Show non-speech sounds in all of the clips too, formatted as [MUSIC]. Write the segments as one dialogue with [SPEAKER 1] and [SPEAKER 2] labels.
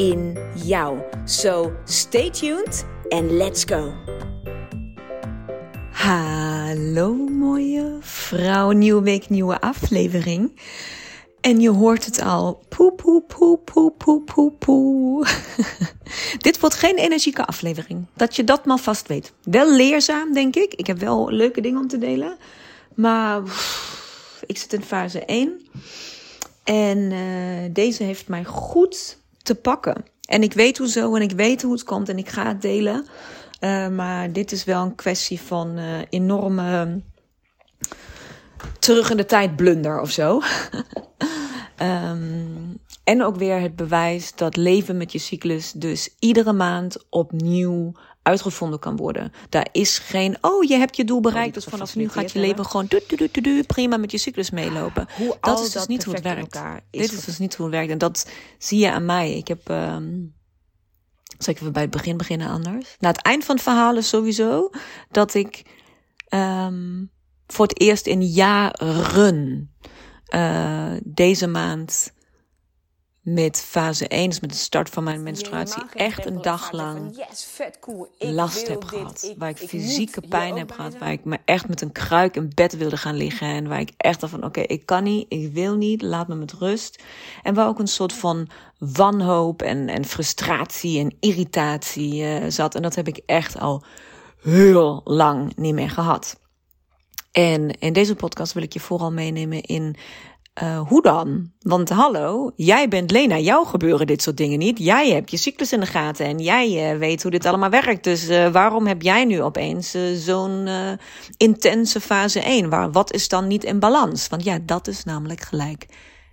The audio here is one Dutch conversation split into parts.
[SPEAKER 1] in jou. So stay tuned and let's go. Hallo mooie vrouw, nieuwe week, nieuwe aflevering. En je hoort het al. Poe, poe, poe, poe, poe, poe, poe. [LAUGHS] Dit wordt geen energieke aflevering. Dat je dat maar vast weet. Wel leerzaam, denk ik. Ik heb wel leuke dingen om te delen. Maar ik zit in fase 1. En uh, deze heeft mij goed te pakken. En ik weet hoezo en ik weet hoe het komt en ik ga het delen. Uh, maar dit is wel een kwestie van uh, enorme terug in de tijd blunder of zo. um, [LAUGHS] en ook weer het bewijs dat leven met je cyclus dus iedere maand opnieuw uitgevonden kan worden. Daar is geen, oh, je hebt je doel bereikt, dus vanaf nu gaat je leven gewoon du, du, du, du, prima met je cyclus meelopen. Hoe dat is dus niet hoe het werkt. Dit is dus niet hoe het werkt. En dat zie je aan mij. Ik heb, um, zeker we bij het begin beginnen anders. Na het eind van het verhaal is sowieso dat ik um, voor het eerst in jaren uh, deze maand met fase 1, dus met de start van mijn menstruatie, echt een dag lang last heb gehad. Waar ik fysieke pijn heb gehad. Waar ik me echt met een kruik in bed wilde gaan liggen. En waar ik echt dacht van, oké, ik kan niet, ik wil niet, laat me met rust. En waar ook een soort van wanhoop en, en frustratie en irritatie uh, zat. En dat heb ik echt al heel lang niet meer gehad. En in deze podcast wil ik je vooral meenemen in uh, hoe dan? Want hallo, jij bent Lena, jou gebeuren dit soort dingen niet. Jij hebt je cyclus in de gaten en jij uh, weet hoe dit allemaal werkt. Dus uh, waarom heb jij nu opeens zo'n intense fase 1? Waar, wat is dan niet in balans? Want ja, dat is namelijk gelijk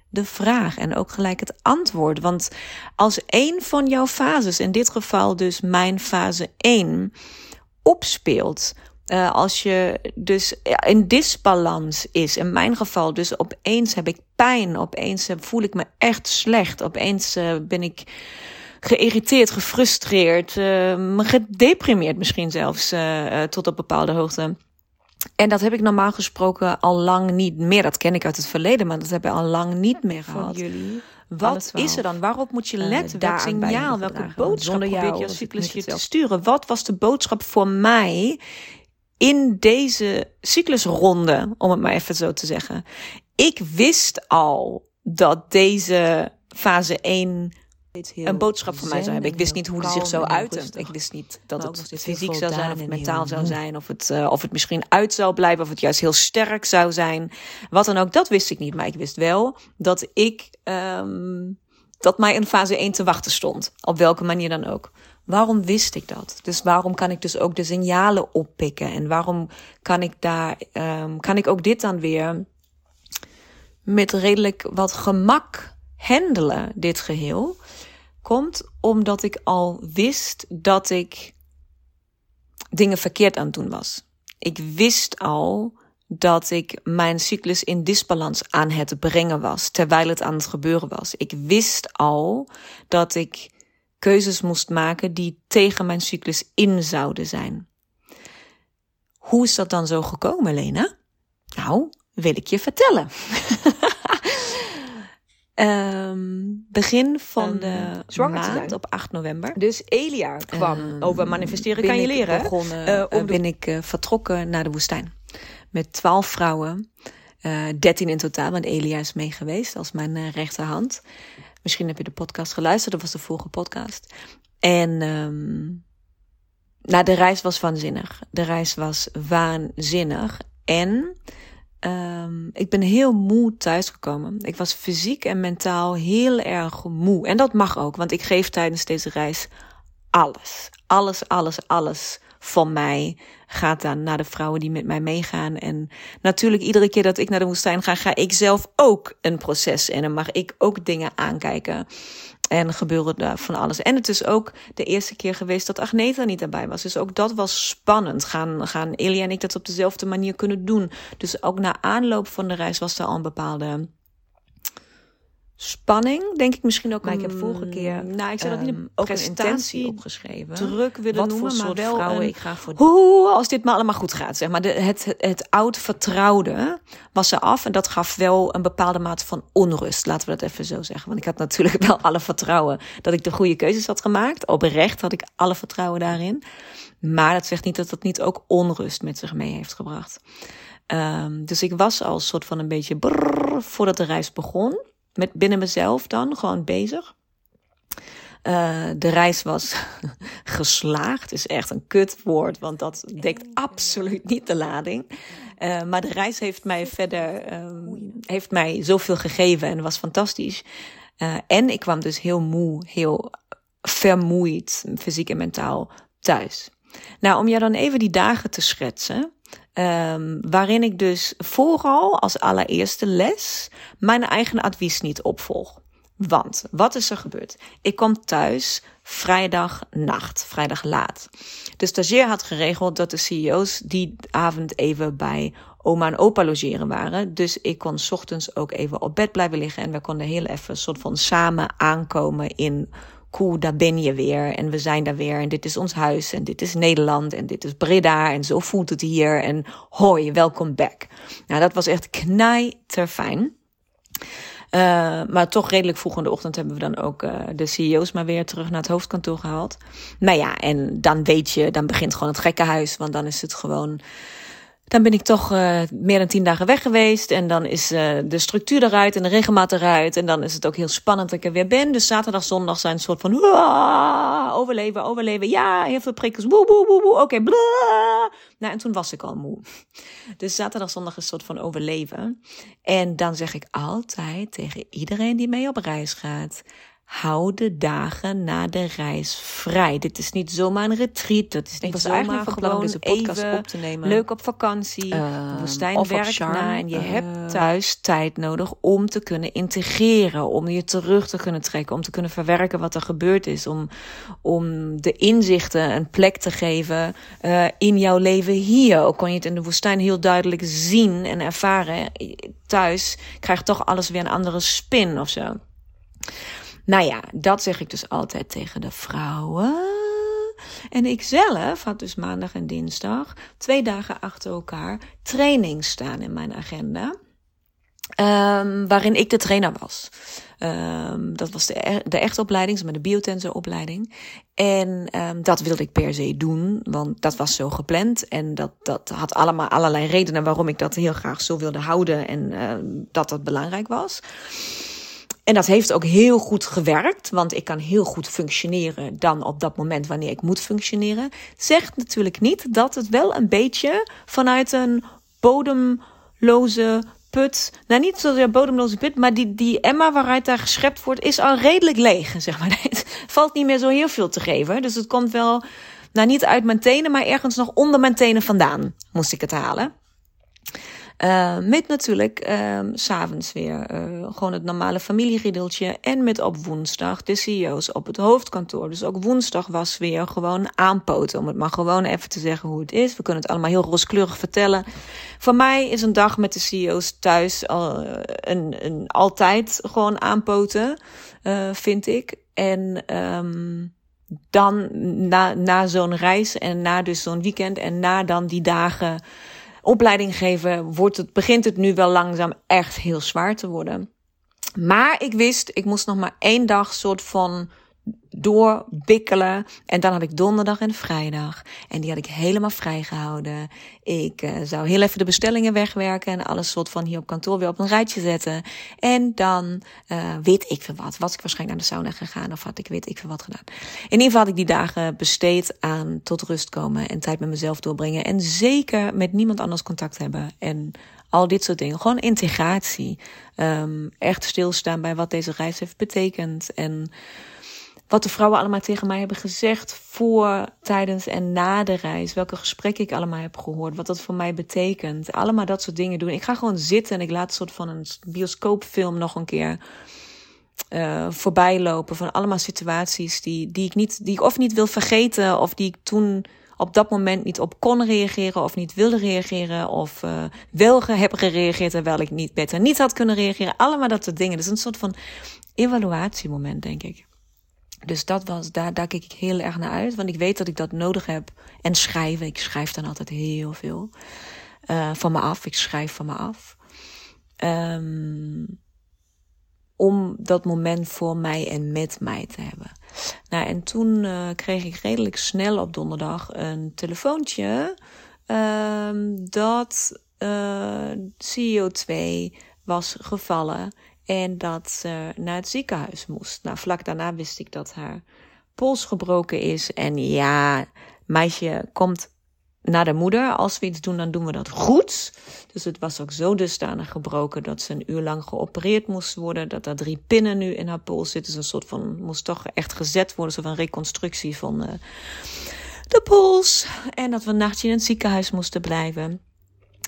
[SPEAKER 1] de vraag en ook gelijk het antwoord. Want als één van jouw fases, in dit geval dus mijn fase 1, opspeelt uh, als je dus in disbalans is, in mijn geval, dus opeens heb ik pijn, opeens voel ik me echt slecht, opeens uh, ben ik geïrriteerd, gefrustreerd, uh, gedeprimeerd misschien zelfs tot op bepaalde hoogte. En dat heb ik normaal gesproken al lang niet meer. Dat ken ik uit het verleden, maar dat heb ik al lang niet meer gehad. jullie. Wat is er dan? Waarop moet je letten? Uh, Welk signaal, welke boodschap probeert je cyclus je te sturen? Wat was de boodschap voor mij in deze cyclusronde, om het maar even zo te zeggen. Ik wist al dat deze fase 1 een boodschap voor mij zou hebben. Ik wist niet hoe die zich zou uiten. Ik wist niet dat het fysiek zou zijn of het mentaal zou zijn. Of het, uh, of het misschien uit zou blijven. Of het juist heel sterk zou zijn. Wat dan ook, dat wist ik niet. Maar ik wist wel dat ik, um, dat mij in fase 1 te wachten stond. Op welke manier dan ook. Waarom wist ik dat? Dus waarom kan ik dus ook de signalen oppikken? En waarom kan ik daar, um, kan ik ook dit dan weer met redelijk wat gemak handelen, dit geheel? Komt omdat ik al wist dat ik dingen verkeerd aan het doen was. Ik wist al dat ik mijn cyclus in disbalans aan het brengen was, terwijl het aan het gebeuren was. Ik wist al dat ik keuzes moest maken die tegen mijn cyclus in zouden zijn. Hoe is dat dan zo gekomen, Lena? Nou, wil ik je vertellen. um, [LAUGHS] begin van um, de maand op 8 november.
[SPEAKER 2] Dus Elia kwam um, over manifesteren kan je leren.
[SPEAKER 1] Begonnen, uh, uh, ben ik uh, vertrokken naar de woestijn. Met twaalf vrouwen. dertien in totaal, want Elia is mee geweest als mijn rechterhand. Misschien heb je de podcast geluisterd, dat was de vorige podcast. En um, de reis was waanzinnig. De reis was waanzinnig. En um, ik ben heel moe thuisgekomen. Ik was fysiek en mentaal heel erg moe. En dat mag ook, want ik geef tijdens deze reis alles. Alles, alles, alles van mij gaat dan naar de vrouwen die met mij meegaan. En natuurlijk, iedere keer dat ik naar de woestijn ga, ga ik zelf ook een proces. En mag ik ook dingen aankijken. En gebeurde daar van alles. En het is ook de eerste keer geweest dat Agneta niet erbij was. Dus ook dat was spannend. Gaan, gaan Elia en ik dat op dezelfde manier kunnen doen? Dus ook na aanloop van de reis was er al een bepaalde spanning, denk ik misschien ook.
[SPEAKER 2] Maar ik heb vorige keer,
[SPEAKER 1] nou, ik zou dat niet
[SPEAKER 2] ehm,
[SPEAKER 1] een
[SPEAKER 2] ook een
[SPEAKER 1] presentatie
[SPEAKER 2] intentie opgeschreven.
[SPEAKER 1] druk willen
[SPEAKER 2] Wat
[SPEAKER 1] noemen,
[SPEAKER 2] voor
[SPEAKER 1] maar
[SPEAKER 2] soort
[SPEAKER 1] wel
[SPEAKER 2] vrouwen
[SPEAKER 1] een,
[SPEAKER 2] ik graag voor
[SPEAKER 1] hoe als dit maar allemaal goed gaat, zeg maar. De, het, het, het oud vertrouwde was er af en dat gaf wel een bepaalde mate van onrust. Laten we dat even zo zeggen. Want ik had natuurlijk wel alle vertrouwen dat ik de goede keuzes had gemaakt. Oprecht had ik alle vertrouwen daarin. Maar dat zegt niet dat dat niet ook onrust met zich mee heeft gebracht. Ehm, dus ik was al soort van een beetje brrr, voordat de reis begon. Met binnen mezelf dan, gewoon bezig. Uh, de reis was [LAUGHS] geslaagd. Is echt een kutwoord, want dat dekt absoluut niet de lading. Uh, maar de reis heeft mij verder um, heeft mij zoveel gegeven en was fantastisch. Uh, en ik kwam dus heel moe, heel vermoeid, fysiek en mentaal thuis. Nou, om jou dan even die dagen te schetsen. Um, waarin ik dus vooral als allereerste les mijn eigen advies niet opvolg. Want wat is er gebeurd? Ik kom thuis vrijdag nacht, vrijdag laat. De stagiair had geregeld dat de CEO's die avond even bij oma en opa logeren waren. Dus ik kon ochtends ook even op bed blijven liggen en we konden heel even een soort van samen aankomen in daar ben je weer en we zijn daar weer en dit is ons huis en dit is Nederland en dit is Breda en zo voelt het hier en hoi, welkom back. Nou, dat was echt knijterfijn. Uh, maar toch redelijk vroeg in de ochtend hebben we dan ook uh, de CEO's maar weer terug naar het hoofdkantoor gehaald. Nou ja, en dan weet je, dan begint gewoon het gekkenhuis, want dan is het gewoon dan ben ik toch uh, meer dan tien dagen weg geweest. En dan is uh, de structuur eruit en de regelmaat eruit. En dan is het ook heel spannend dat ik er weer ben. Dus zaterdag, zondag zijn een soort van overleven, overleven. Ja, heel veel prikkels. Woe, woe, woe, woe. Oké, okay, Nou, en toen was ik al moe. Dus zaterdag, zondag is een soort van overleven. En dan zeg ik altijd tegen iedereen die mee op reis gaat hou de dagen na de reis vrij. Dit is niet zomaar een retreat. Dat is niet
[SPEAKER 2] was
[SPEAKER 1] zomaar gewoon
[SPEAKER 2] deze podcast
[SPEAKER 1] even
[SPEAKER 2] op te nemen.
[SPEAKER 1] leuk op vakantie. De woestijn werkt na en je
[SPEAKER 2] Uh,
[SPEAKER 1] hebt thuis tijd nodig om te kunnen integreren, om je terug te kunnen trekken, om te kunnen verwerken wat er gebeurd is, om, om de inzichten een plek te geven uh, in jouw leven hier. Ook kon je het in de woestijn heel duidelijk zien en ervaren. Thuis krijgt toch alles weer een andere spin of zo. Nou ja, dat zeg ik dus altijd tegen de vrouwen. En ik zelf had dus maandag en dinsdag twee dagen achter elkaar training staan in mijn agenda. Um, waarin ik de trainer was. Um, dat was de, de echte opleiding, met de biotensor opleiding. En um, dat wilde ik per se doen, want dat was zo gepland. En dat, dat had allemaal allerlei redenen waarom ik dat heel graag zo wilde houden en dat dat belangrijk was. En dat heeft ook heel goed gewerkt, want ik kan heel goed functioneren dan op dat moment wanneer ik moet functioneren. Zegt natuurlijk niet dat het wel een beetje vanuit een bodemloze put, nou niet zozeer bodemloze put, maar die, die emma waaruit daar geschept wordt, is al redelijk leeg, [LAUGHS] zeg maar. Het valt niet meer zo heel veel te geven, dus het komt wel, nou niet uit mijn tenen, maar ergens nog onder mijn tenen vandaan moest ik het halen. Uh, met natuurlijk uh, s'avonds weer uh, gewoon het normale familieriedeltje. En met op woensdag de CEO's op het hoofdkantoor. Dus ook woensdag was weer gewoon aanpoten. Om het maar gewoon even te zeggen hoe het is. We kunnen het allemaal heel rooskleurig vertellen. Voor mij is een dag met de CEO's thuis al een, een altijd gewoon aanpoten, vind ik. En um, dan na, na zo'n reis en na dus zo'n weekend en na dan die dagen opleiding geven, wordt het, begint het nu wel langzaam echt heel zwaar te worden. Maar ik wist, ik moest nog maar één dag soort van doorbikkelen. En dan had ik donderdag en vrijdag. En die had ik helemaal vrijgehouden. Ik uh, zou heel even de bestellingen wegwerken en alles soort van hier op kantoor weer op een rijtje zetten. En dan uh, weet ik veel wat. Was ik waarschijnlijk naar de sauna gegaan of had ik weet ik veel wat gedaan. In ieder geval had ik die dagen besteed aan tot rust komen en tijd met mezelf doorbrengen. En zeker met niemand anders contact hebben. En al dit soort dingen. Gewoon integratie. Um, echt stilstaan bij wat deze reis heeft betekend. En wat de vrouwen allemaal tegen mij hebben gezegd voor, tijdens en na de reis. Welke gesprekken ik allemaal heb gehoord. Wat dat voor mij betekent. Allemaal dat soort dingen doen. Ik ga gewoon zitten en ik laat een soort van een bioscoopfilm nog een keer uh, voorbij lopen van allemaal situaties die, die ik niet, die ik of niet wil vergeten, of die ik toen op dat moment niet op kon reageren of niet wilde reageren of uh, wel heb gereageerd terwijl ik niet beter niet had kunnen reageren. Allemaal dat soort dingen. Dus een soort van evaluatiemoment, denk ik. Dus dat was, daar, daar keek ik heel erg naar uit, want ik weet dat ik dat nodig heb. En schrijven, ik schrijf dan altijd heel veel uh, van me af. Ik schrijf van me af. Um, om dat moment voor mij en met mij te hebben. Nou, en toen uh, kreeg ik redelijk snel op donderdag een telefoontje um, dat uh, CEO2 was gevallen en dat ze naar het ziekenhuis moest. Nou, vlak daarna wist ik dat haar pols gebroken is. En ja, meisje komt naar de moeder. Als we iets doen, dan doen we dat goed. Dus het was ook zo dusdanig gebroken dat ze een uur lang geopereerd moest worden. Dat er drie pinnen nu in haar pols zitten. Dus een soort van, moest toch echt gezet worden. Zo van reconstructie van uh, de pols. En dat we een nachtje in het ziekenhuis moesten blijven.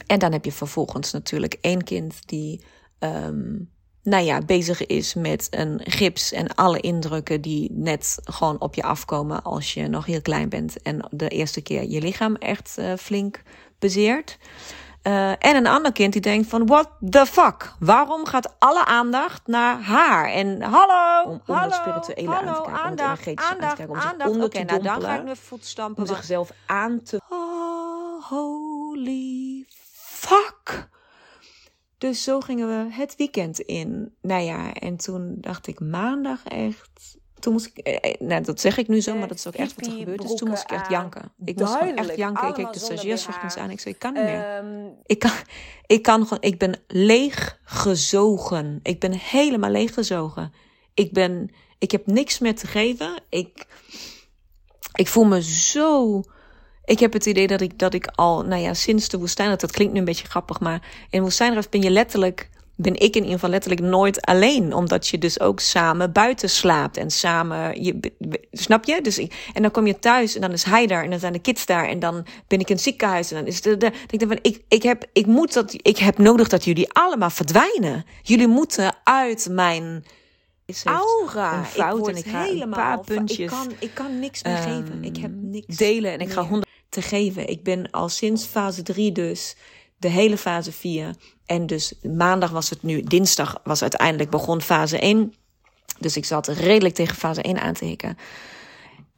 [SPEAKER 1] En dan heb je vervolgens natuurlijk één kind die um, nou ja, bezig is met een gips en alle indrukken die net gewoon op je afkomen als je nog heel klein bent en de eerste keer je lichaam echt uh, flink bezeert. Uh, en een ander kind die denkt van, what the fuck? Waarom gaat alle aandacht naar haar? En hallo, om, om hallo, spirituele hallo, aan te kijken, aandacht, om aandacht, aan te kijken, om aandacht. Oké, okay, nou dan ga ik nu voetstampen. Om zichzelf aan te... Oh, holy fuck. Dus zo gingen we het weekend in. Nou ja, en toen dacht ik maandag echt. Toen moest ik, eh, eh nou dat zeg ik nu zo, maar dat is ook echt wat er gebeurd is. Toen moest ik echt janken. Ik moest gewoon echt janken. Ik keek de stagiairs aan. Ik zei, ik kan niet meer. Ehm, ik kan, ik kan gewoon, ik ben leeg gezogen. Ik ben helemaal leeg gezogen. Ik ben, ik heb niks meer te geven. Ik, ik voel me zo ik heb het idee dat ik, dat ik al, nou ja, sinds de woestijn, dat klinkt nu een beetje grappig, maar in woestijnreis ben je letterlijk, ben ik in ieder geval letterlijk nooit alleen. Omdat je dus ook samen buiten slaapt en samen, je, snap je? Dus ik, en dan kom je thuis en dan is hij daar en dan zijn de kids daar en dan ben ik in het ziekenhuis en dan is de, de, ik denk van, ik, ik heb, ik moet dat, ik heb nodig dat jullie allemaal verdwijnen. Jullie moeten uit mijn,
[SPEAKER 2] aura.
[SPEAKER 1] Fout ik en ik ga helemaal een paar puntjes. Ik
[SPEAKER 2] kan, ik kan niks meer um, geven. Ik heb niks
[SPEAKER 1] delen en ik ga honderd te geven. Ik ben al sinds fase 3 dus de hele fase 4. En dus maandag was het nu, dinsdag was uiteindelijk begon fase 1. Dus ik zat redelijk tegen fase 1 aan te hikken.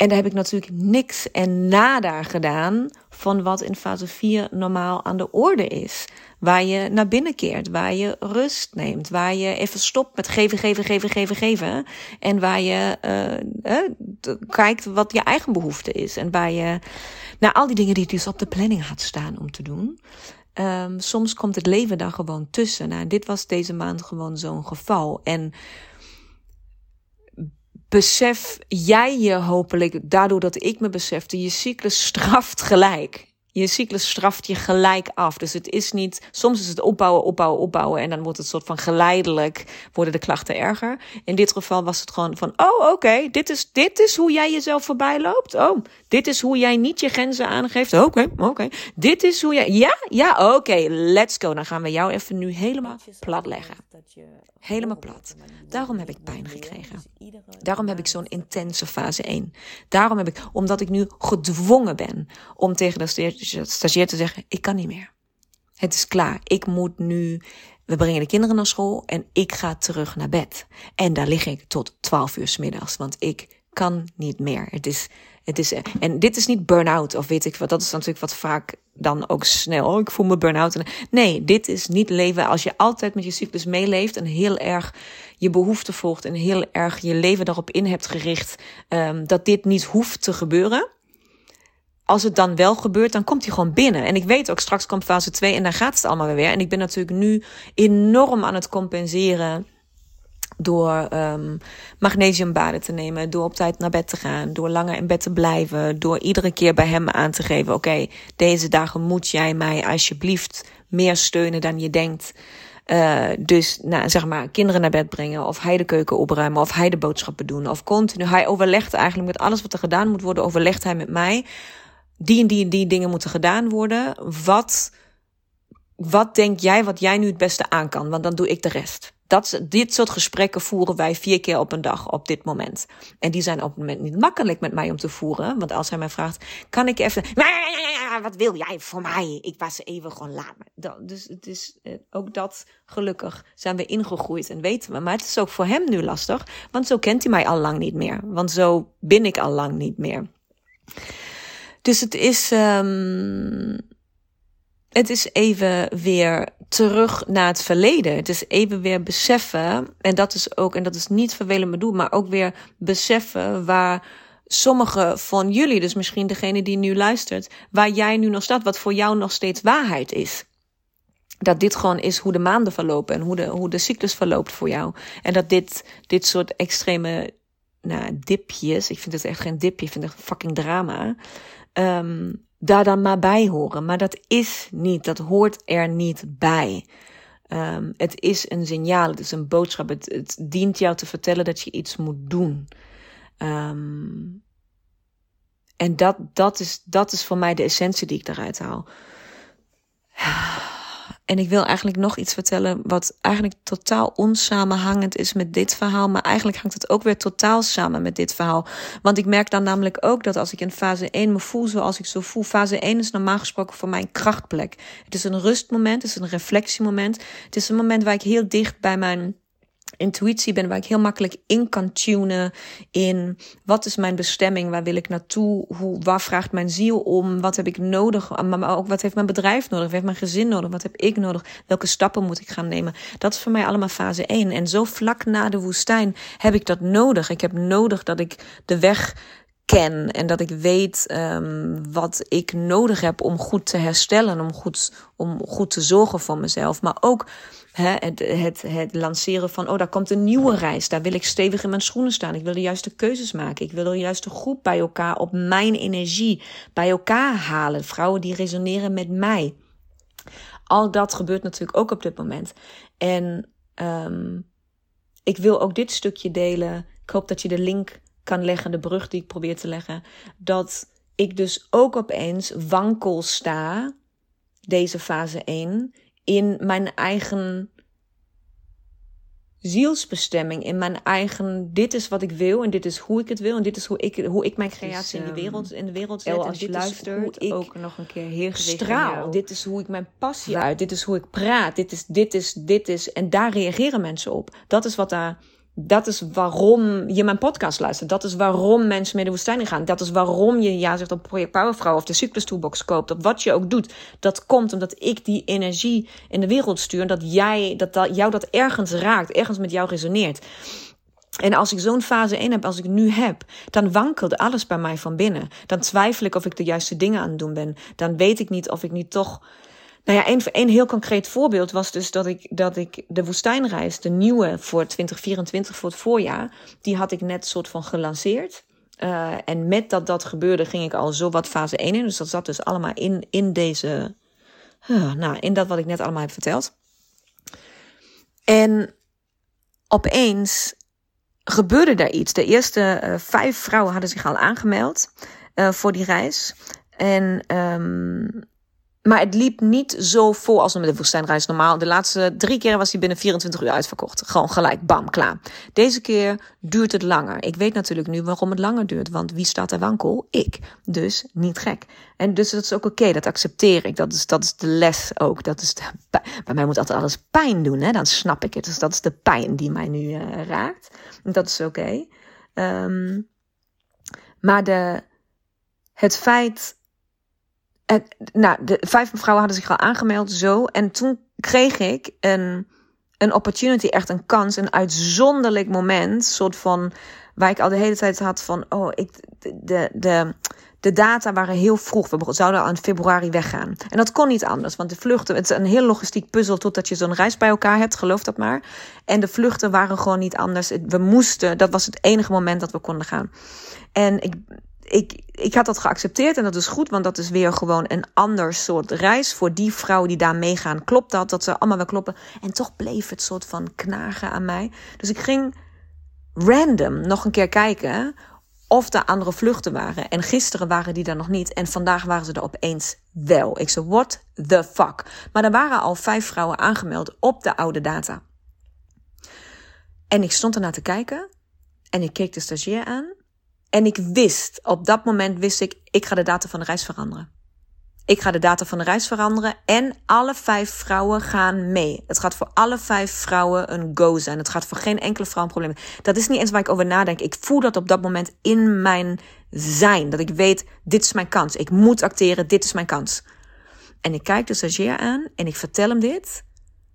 [SPEAKER 1] En daar heb ik natuurlijk niks en nada gedaan van wat in fase 4 normaal aan de orde is. Waar je naar binnen keert, waar je rust neemt, waar je even stopt met geven, geven, geven, geven, geven. En waar je uh, uh, kijkt wat je eigen behoefte is. En waar je nou, al die dingen die dus op de planning had staan om te doen. Um, soms komt het leven daar gewoon tussen. Nou, dit was deze maand gewoon zo'n geval. En besef jij je hopelijk, daardoor dat ik me besefte, je cyclus straft gelijk. Je cyclus straft je gelijk af. Dus het is niet, soms is het opbouwen, opbouwen, opbouwen. En dan wordt het soort van geleidelijk, worden de klachten erger. In dit geval was het gewoon van, oh oké, okay, dit, is, dit is hoe jij jezelf voorbij loopt. Oh, dit is hoe jij niet je grenzen aangeeft. Oké, okay, oké. Okay. Dit is hoe jij, ja, ja, oké, let's go. Dan gaan we jou even nu helemaal plat leggen. Helemaal plat. Daarom heb ik pijn gekregen. Daarom heb ik zo'n intense fase 1. Daarom heb ik, omdat ik nu gedwongen ben om tegen de stagiair te zeggen: ik kan niet meer. Het is klaar. Ik moet nu. We brengen de kinderen naar school en ik ga terug naar bed. En daar lig ik tot 12 uur s middags, want ik kan niet meer. Het is, het is, en dit is niet burn-out of weet ik wat. Dat is natuurlijk wat vaak dan ook snel. Oh, ik voel me burn-out. Nee, dit is niet leven als je altijd met je cyclus meeleeft en heel erg je behoefte volgt en heel erg je leven daarop in hebt gericht um, dat dit niet hoeft te gebeuren als het dan wel gebeurt, dan komt hij gewoon binnen. En ik weet ook, straks komt fase 2 en dan gaat het allemaal weer. En ik ben natuurlijk nu enorm aan het compenseren door um, magnesiumbaden te nemen, door op tijd naar bed te gaan, door langer in bed te blijven, door iedere keer bij hem aan te geven: oké, deze dagen moet jij mij alsjeblieft meer steunen dan je denkt. Uh, dus nou, zeg maar, kinderen naar bed brengen, of hij de keuken opruimen, of hij de boodschappen doen, of continu. Hij overlegt eigenlijk met alles wat er gedaan moet worden, overlegt hij met mij die en die en die dingen moeten gedaan worden. Wat, wat denk jij wat jij nu het beste aan kan? Want dan doe ik de rest. Dat, dit soort gesprekken voeren wij vier keer op een dag op dit moment. En die zijn op het moment niet makkelijk met mij om te voeren. Want als hij mij vraagt, kan ik even... Wat wil jij voor mij? Ik was even gewoon laat. Dus het is eh, ook dat, gelukkig, zijn we ingegroeid en weten we. Maar het is ook voor hem nu lastig. Want zo kent hij mij al lang niet meer. Want zo ben ik al lang niet meer. Dus het is... Um, het is even weer terug naar het verleden. Het is even weer beseffen, en dat is ook, en dat is niet vervelend bedoeld, maar ook weer beseffen waar sommige van jullie, dus misschien degene die nu luistert, waar jij nu nog staat, wat voor jou nog steeds waarheid is. Dat dit gewoon is hoe de maanden verlopen en hoe de, hoe de cyclus verloopt voor jou. En dat dit, dit soort extreme nou, dipjes, ik vind het echt geen dipje, ik vind het fucking drama. Um, daar dan maar bij horen. Maar dat is niet, dat hoort er niet bij. Um, het is een signaal, het is een boodschap. Het, dient jou te vertellen dat je iets moet doen. Um, en dat, dat, is, dat is voor mij de essentie die ik eruit haal. En ik wil eigenlijk nog iets vertellen wat eigenlijk totaal onsamenhangend is met dit verhaal. Maar eigenlijk hangt het ook weer totaal samen met dit verhaal. Want ik merk dan namelijk ook dat als ik in fase 1 me voel zoals ik zo voel. Fase 1 is normaal gesproken voor mijn krachtplek. Het is een rustmoment, het is een reflectiemoment. Het is een moment waar ik heel dicht bij mijn intuïtie ben, waar ik heel makkelijk in kan tunen in wat is mijn bestemming, waar wil ik naartoe, hoe, waar vraagt mijn ziel om, wat heb ik nodig, maar ook wat heeft mijn bedrijf nodig, wat heeft mijn gezin nodig, wat heb ik nodig, welke stappen moet ik gaan nemen. Dat is voor mij allemaal fase 1. En zo vlak na de woestijn heb ik dat nodig. Ik heb nodig dat ik de weg ken en dat ik weet um, wat ik nodig heb om goed te herstellen, om goed, om goed te zorgen voor mezelf. Maar ook het, het, lanceren van, oh, daar komt een nieuwe reis. Daar wil ik stevig in mijn schoenen staan. Ik wil de juiste keuzes maken. Ik wil de juiste groep bij elkaar op mijn energie bij elkaar halen. Vrouwen die resoneren met mij. Al dat gebeurt natuurlijk ook op dit moment. En um, ik wil ook dit stukje delen. Ik hoop dat je de link kan leggen, de brug die ik probeer te leggen. Dat ik dus ook opeens wankel sta, deze fase 1, in mijn eigen zielsbestemming, in mijn eigen, dit is wat ik wil en dit is hoe ik het wil en dit is hoe ik, hoe ik mijn creatie in, de ehm, wereld, in de wereld zet. als je luistert, ik ook nog een keer heel straal. Dit is hoe ik mijn passie uit, dit is hoe ik praat, dit is, dit is, dit is. En daar reageren mensen op. Dat is wat daar dat is waarom je mijn podcast luistert. Dat is waarom mensen mee de woestijn gaan. Dat is waarom je ja zegt op Project Powervrouw of de Cyclus Toolbox koopt. Of wat je ook doet. Dat komt omdat ik die energie in de wereld stuur. En dat, jij, dat, jou dat ergens raakt. Ergens met jou resoneert. En als ik zo'n fase 1 heb als ik nu heb, dan wankelt alles bij mij van binnen. Dan twijfel ik of ik de juiste dingen aan het doen ben. Dan weet ik niet of ik niet toch nou ja, een, een heel concreet voorbeeld was dus dat ik, dat ik de woestijnreis, de nieuwe voor 2024, voor het voorjaar, die had ik net soort van gelanceerd. Uh, en met dat dat gebeurde, ging ik al zo wat fase 1 in. Dus dat zat dus allemaal in, in deze, nou, in dat wat ik net allemaal heb verteld. En opeens gebeurde daar iets. De eerste uh, vijf vrouwen hadden zich al aangemeld voor die reis. En um, maar het liep niet zo vol als met de woestijnreis normaal. De laatste drie keer was hij binnen 24 uur uitverkocht. Gewoon gelijk, bam, klaar. Deze keer duurt het langer. Ik weet natuurlijk nu waarom het langer duurt. Want wie staat er wankel? Ik. Dus niet gek. En dus dat is ook oké, dat accepteer ik. Dat is, dat is de les ook. Dat is de, [LAUGHS] bij mij moet altijd alles pijn doen, hè? dan snap ik het. Dus dat is de pijn die mij nu uh, raakt. Dat is oké. Ehm, maar de, het feit nou, de vijf vrouwen hadden zich al aangemeld, zo. En toen kreeg ik een, een opportunity, echt een kans, een uitzonderlijk moment. soort van, waar ik al de hele tijd had van, oh, ik, de, de, de data waren heel vroeg. We zouden al in februari weggaan. En dat kon niet anders, want de vluchten, het is een heel logistiek puzzel totdat je zo'n reis bij elkaar hebt, geloof dat maar. En de vluchten waren gewoon niet anders. We moesten, dat was het enige moment dat we konden gaan. En ik, ik, ik had dat geaccepteerd en dat is goed, want dat is weer gewoon een ander soort reis. Voor die vrouwen die daar meegaan, klopt dat, dat ze allemaal wel kloppen. En toch bleef het soort van knagen aan mij. Dus ik ging random nog een keer kijken of er andere vluchten waren. En gisteren waren die er nog niet. En vandaag waren ze er opeens wel. Ik zei, what the fuck? Maar er waren al vijf vrouwen aangemeld op de oude data. En ik stond ernaar te kijken. En ik keek de stagiair aan. En ik wist, op dat moment wist ik, ik ga de data van de reis veranderen. Ik ga de data van de reis veranderen en alle vijf vrouwen gaan mee. Het gaat voor alle vijf vrouwen een go zijn. Het gaat voor geen enkele vrouw een probleem. Dat is niet eens waar ik over nadenk. Ik voel dat op dat moment in mijn zijn. Dat ik weet, dit is mijn kans. Ik moet acteren, dit is mijn kans. En ik kijk de stagiair aan en ik vertel hem dit.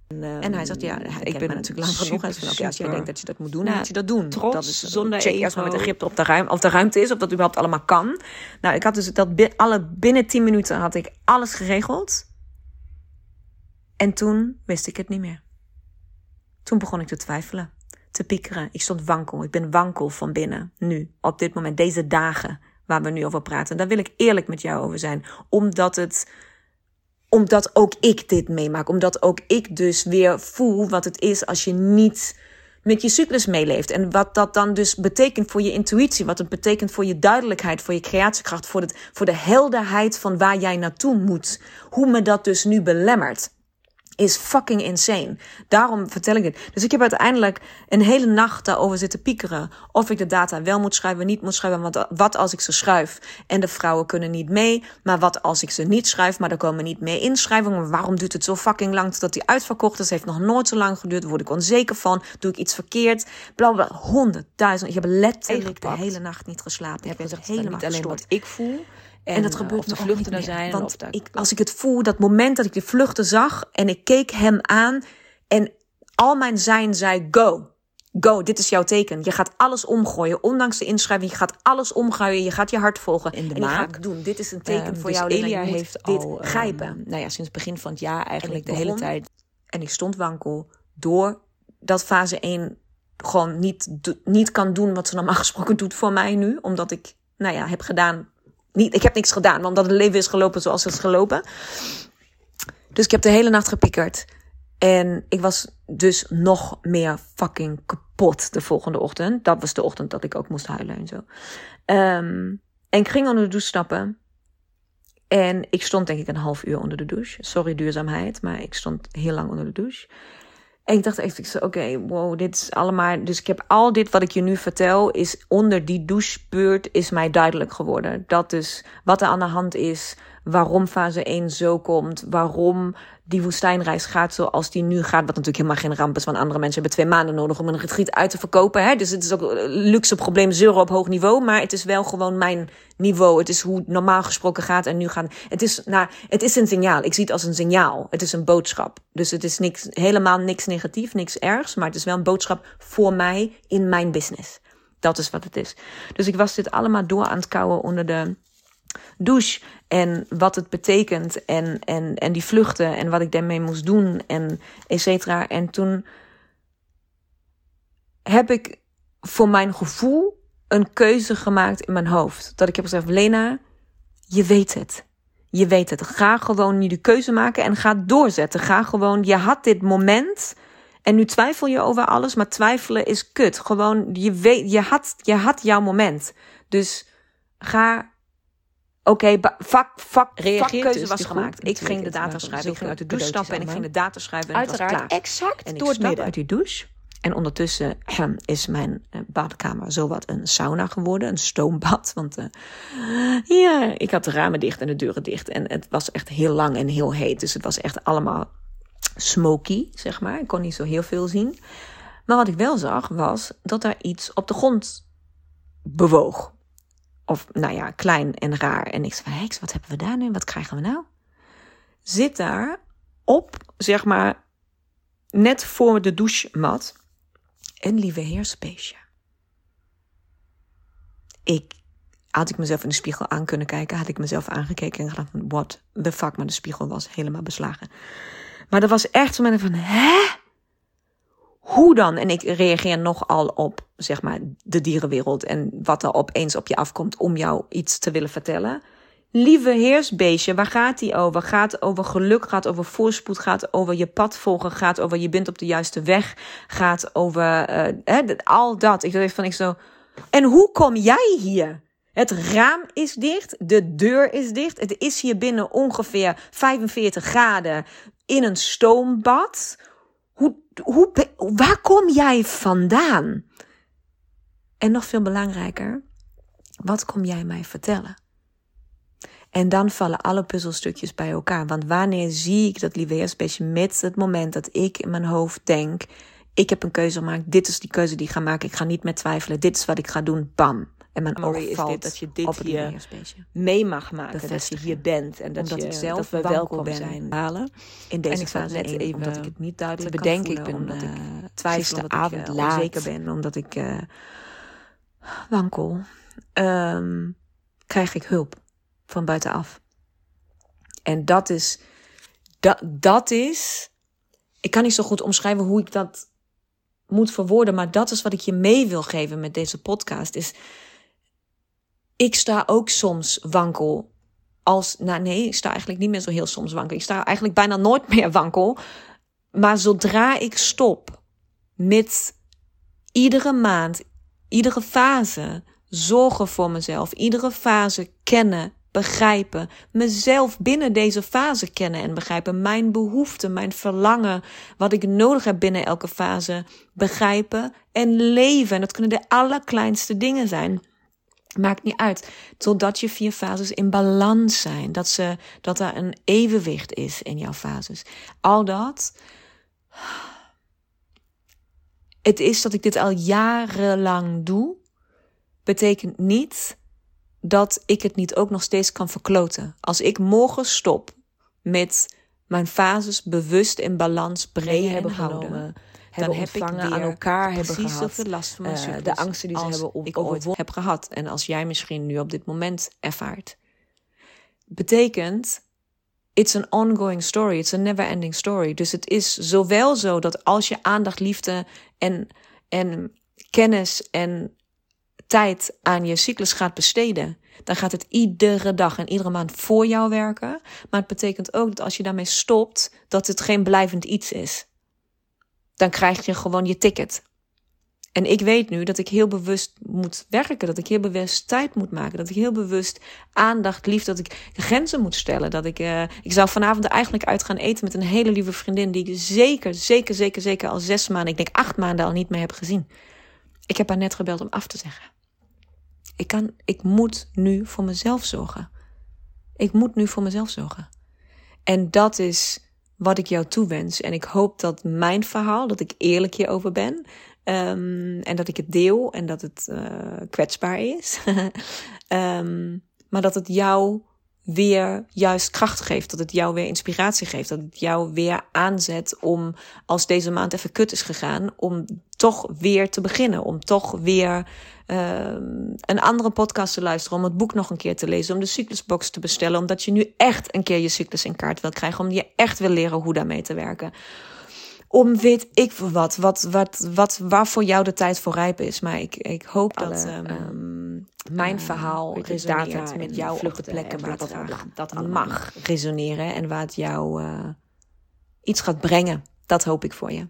[SPEAKER 1] En, en hij zegt, ja, ik ben natuurlijk lang genoeg. Hij zegt, als jij denkt dat je dat moet doen, dan moet je dat doen.
[SPEAKER 2] Trots,
[SPEAKER 1] dat is,
[SPEAKER 2] zonder
[SPEAKER 1] check eerst maar met grip op de, ruim, of de ruimte is, of dat überhaupt allemaal kan. Nou, ik had dus dat alle, binnen 10 minuten had ik alles geregeld. En toen wist ik het niet meer. Toen begon ik te twijfelen, te piekeren. Ik stond wankel. Ik ben wankel van binnen, nu, op dit moment, deze dagen waar we nu over praten. Daar wil ik eerlijk met jou over zijn, omdat het omdat ook ik dit meemaak. Omdat ook ik dus weer voel wat het is als je niet met je cyclus meeleeft. En wat dat dan dus betekent voor je intuïtie. Wat het betekent voor je duidelijkheid, voor je creatiekracht. Voor, het, voor de helderheid van waar jij naartoe moet. Hoe me dat dus nu belemmert is fucking insane. Daarom vertel ik dit. Dus ik heb uiteindelijk een hele nacht daarover zitten piekeren. Of ik de data wel moet schrijven, niet moet schrijven. Want wat als ik ze schrijf en de vrouwen kunnen niet mee? Maar wat als ik ze niet schrijf, maar er komen niet meer inschrijvingen? waarom duurt het zo fucking lang totdat die uitverkocht is? Het heeft nog nooit zo lang geduurd. Word ik onzeker van. Doe ik iets verkeerd? Blablabla. Honderdduizend. Ik heb letterlijk de hele nacht niet geslapen. Ik heb
[SPEAKER 2] gezegd, helemaal niet alleen wat ik voel.
[SPEAKER 1] En, en dat uh, gebeurt
[SPEAKER 2] de vluchten er zijn.
[SPEAKER 1] Want of ik, als ik het voel, dat moment dat ik de vluchten zag en ik keek hem aan en al mijn zijn zei: Go. Go, dit is jouw teken. Je gaat alles omgooien, ondanks de inschrijving. Je gaat alles omgooien, je gaat je hart volgen.
[SPEAKER 2] In de
[SPEAKER 1] en
[SPEAKER 2] maak.
[SPEAKER 1] je gaat doen. Dit is een teken
[SPEAKER 2] uh,
[SPEAKER 1] voor
[SPEAKER 2] dus
[SPEAKER 1] jou.
[SPEAKER 2] Elia heeft
[SPEAKER 1] dit
[SPEAKER 2] al,
[SPEAKER 1] grijpen.
[SPEAKER 2] Um, nou ja, sinds het begin van het jaar eigenlijk de hele tijd.
[SPEAKER 1] En ik stond wankel door dat fase 1 gewoon niet, niet kan doen wat ze normaal [LAUGHS] gesproken doet voor mij nu. Omdat ik, nou ja, heb gedaan niet, ik heb niks gedaan, omdat het leven is gelopen zoals het is gelopen. Dus ik heb de hele nacht gepiekerd. En ik was dus nog meer fucking kapot de volgende ochtend. Dat was de ochtend dat ik ook moest huilen en zo. Um, en ik ging onder de douche stappen. En ik stond denk ik een half uur onder de douche. Sorry duurzaamheid, maar ik stond heel lang onder de douche. En ik dacht echt, oké, wow, dit is allemaal... Dus ik heb al dit wat ik je nu vertel, is onder die douchebeurt is mij duidelijk geworden. Dat is wat er aan de hand is, waarom fase 1 zo komt, waarom die woestijnreis gaat zoals die nu gaat. Wat natuurlijk helemaal geen ramp is, want andere mensen hebben twee maanden nodig om een retreat uit te verkopen. Hè? Dus het is ook een luxe probleem, zeuren op hoog niveau. Maar het is wel gewoon mijn niveau. Het is hoe het normaal gesproken gaat en nu gaan. Het is, nou, het is een signaal. Ik zie het als een signaal. Het is een boodschap. Dus het is niks, helemaal niks negatief, niks ergs. Maar het is wel een boodschap voor mij in mijn business. Dat is wat het is. Dus ik was dit allemaal door aan het kouwen onder de douche en wat het betekent en, en, en die vluchten en wat ik daarmee moest doen en et cetera. En toen heb ik voor mijn gevoel een keuze gemaakt in mijn hoofd. Dat ik heb gezegd, Lena, je weet het. Je weet het. Ga gewoon nu de keuze maken en ga doorzetten. Ga gewoon, je had dit moment en nu twijfel je over alles, maar twijfelen is kut. Gewoon, je weet, je had, je had jouw moment. Dus ga Oké, okay, vak, vak, vakkeuze dus was gemaakt. Ik ging de data schrijven. Ik ging uit de douche stappen en ik ging de data schrijven. En
[SPEAKER 2] Uiteraard,
[SPEAKER 1] het was klaar.
[SPEAKER 2] exact
[SPEAKER 1] en
[SPEAKER 2] door
[SPEAKER 1] ik stap uit die douche. En ondertussen is mijn uh, badkamer zowat een sauna geworden, een stoombad. Want uh, ja, ik had de ramen dicht en de deuren dicht. En het was echt heel lang en heel heet. Dus het was echt allemaal smoky, zeg maar. Ik kon niet zo heel veel zien. Maar wat ik wel zag, was dat er iets op de grond bewoog. Of nou ja, klein en raar. En ik zei, heks, wat hebben we daar nu? Wat krijgen we nou? Zit daar op, zeg maar, net voor de douchemat, een lieve heersbeestje. Ik, had ik mezelf in de spiegel aan kunnen kijken, had ik mezelf aangekeken en gedacht, what the fuck, maar de spiegel was helemaal beslagen. Maar er was echt zo'n van, hè? Hoe dan? En ik reageer nogal op, zeg maar, de dierenwereld en wat er opeens op je afkomt om jou iets te willen vertellen. Lieve heersbeestje, waar gaat die over? Gaat over geluk, gaat over voorspoed, gaat over je pad volgen, gaat over je bent op de juiste weg, gaat over uh, al dat. Ik dacht van ik zo. En hoe kom jij hier? Het raam is dicht, de deur is dicht. Het is hier binnen ongeveer 45 graden in een stoombad. Hoe, hoe, waar kom jij vandaan? En nog veel belangrijker, wat kom jij mij vertellen? En dan vallen alle puzzelstukjes bij elkaar. Want wanneer zie ik dat lieve met het moment dat ik in mijn hoofd denk: ik heb een keuze gemaakt, dit is die keuze die ik ga maken, ik ga niet meer twijfelen, dit is wat ik ga doen, bam. En mijn oog valt dit,
[SPEAKER 2] dat je dit
[SPEAKER 1] op
[SPEAKER 2] hier mee mag maken, dat je hier bent en dat, je,
[SPEAKER 1] ik zelf
[SPEAKER 2] dat we welkom
[SPEAKER 1] ben
[SPEAKER 2] zijn.
[SPEAKER 1] Halen. In deze
[SPEAKER 2] en ik
[SPEAKER 1] fase
[SPEAKER 2] net even
[SPEAKER 1] omdat ik het niet duidelijk
[SPEAKER 2] bedenken,
[SPEAKER 1] kan voelen,
[SPEAKER 2] ik ben
[SPEAKER 1] omdat ik twijfel, omdat avond ik uh, onzeker ben, omdat ik uh, wankel, um, krijg ik hulp van buitenaf. En dat is, dat, dat is, ik kan niet zo goed omschrijven hoe ik dat moet verwoorden, maar dat is wat ik je mee wil geven met deze podcast. Is, ik sta ook soms wankel. Als, nou nee, ik sta eigenlijk niet meer zo heel soms wankel. Ik sta eigenlijk bijna nooit [LAUGHS] meer wankel. Maar zodra ik stop met iedere maand, iedere fase zorgen voor mezelf, iedere fase kennen, begrijpen, mezelf binnen deze fase kennen en begrijpen, mijn behoeften, mijn verlangen, wat ik nodig heb binnen elke fase, begrijpen en leven. En dat kunnen de allerkleinste dingen zijn. Maakt niet uit. Totdat je vier fases in balans zijn. Dat, ze, dat er een evenwicht is in jouw fases. Al dat. Het is dat ik dit al jarenlang doe. Betekent niet dat ik het niet ook nog steeds kan verkloten. Als ik morgen stop met mijn fases bewust in balans brengen hebben houden, genomen, dan heb aan elkaar hebben gehad. Last van mijn uh, de angsten die ze hebben op, ik ooit heb gehad en als jij misschien nu op dit moment ervaart. Betekent it's an ongoing story, it's a never ending story. Dus het is zowel zo dat als je aandacht, liefde en en kennis en tijd aan je cyclus gaat besteden, dan gaat het iedere dag en iedere maand voor jou werken. Maar het betekent ook dat als je daarmee stopt, dat het geen blijvend iets is. Dan krijg je gewoon je ticket. En ik weet nu dat ik heel bewust moet werken, dat ik heel bewust tijd moet maken, dat ik heel bewust aandacht, lief, dat ik grenzen moet stellen. Dat ik, uh, ik zou vanavond eigenlijk uit gaan eten met een hele lieve vriendin die ik zeker, zeker, zeker, zeker al zes maanden, ik denk acht maanden al niet meer heb gezien. Ik heb haar net gebeld om af te zeggen. Ik, kan, ik moet nu voor mezelf zorgen. Ik moet nu voor mezelf zorgen. En dat is wat ik jou toewens. En ik hoop dat mijn verhaal, dat ik eerlijk hierover ben. Um, en dat ik het deel en dat het uh, kwetsbaar is. um, [LAUGHS] maar dat het jou weer juist kracht geeft. Dat het jou weer inspiratie geeft. Dat het jou weer aanzet om, als deze maand even kut is gegaan, om toch weer te beginnen. Om toch weer uh, een andere podcast te luisteren. Om het boek nog een keer te lezen. Om de cyclusbox te bestellen. Omdat je nu echt een keer je cyclus in kaart wil krijgen. Om je echt wil leren hoe daarmee te werken om weet ik voor wat, wat, wat, wat, waar voor jou de tijd voor rijp is. Maar ik, ik hoop dat um, mijn uh, verhaal resoneert met jouw op de plekken waar het graag dat mag resoneren en waar het jou uh, iets gaat brengen. Dat hoop ik voor je.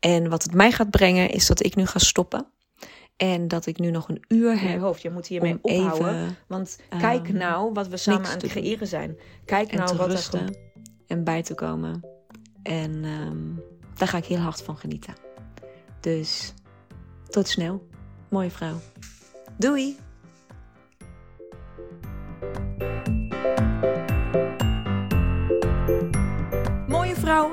[SPEAKER 1] En wat het mij gaat brengen is dat ik nu ga stoppen. En dat ik nu nog een uur heb.
[SPEAKER 2] hoofd, je moet hiermee ophouden. Even, want kijk um, nou wat we samen aan het creëren zijn. Kijk nou wat
[SPEAKER 1] rusten er en bij te komen. En um, daar ga ik heel hard van genieten. Dus tot snel, mooie vrouw. Doei! Mooie vrouw,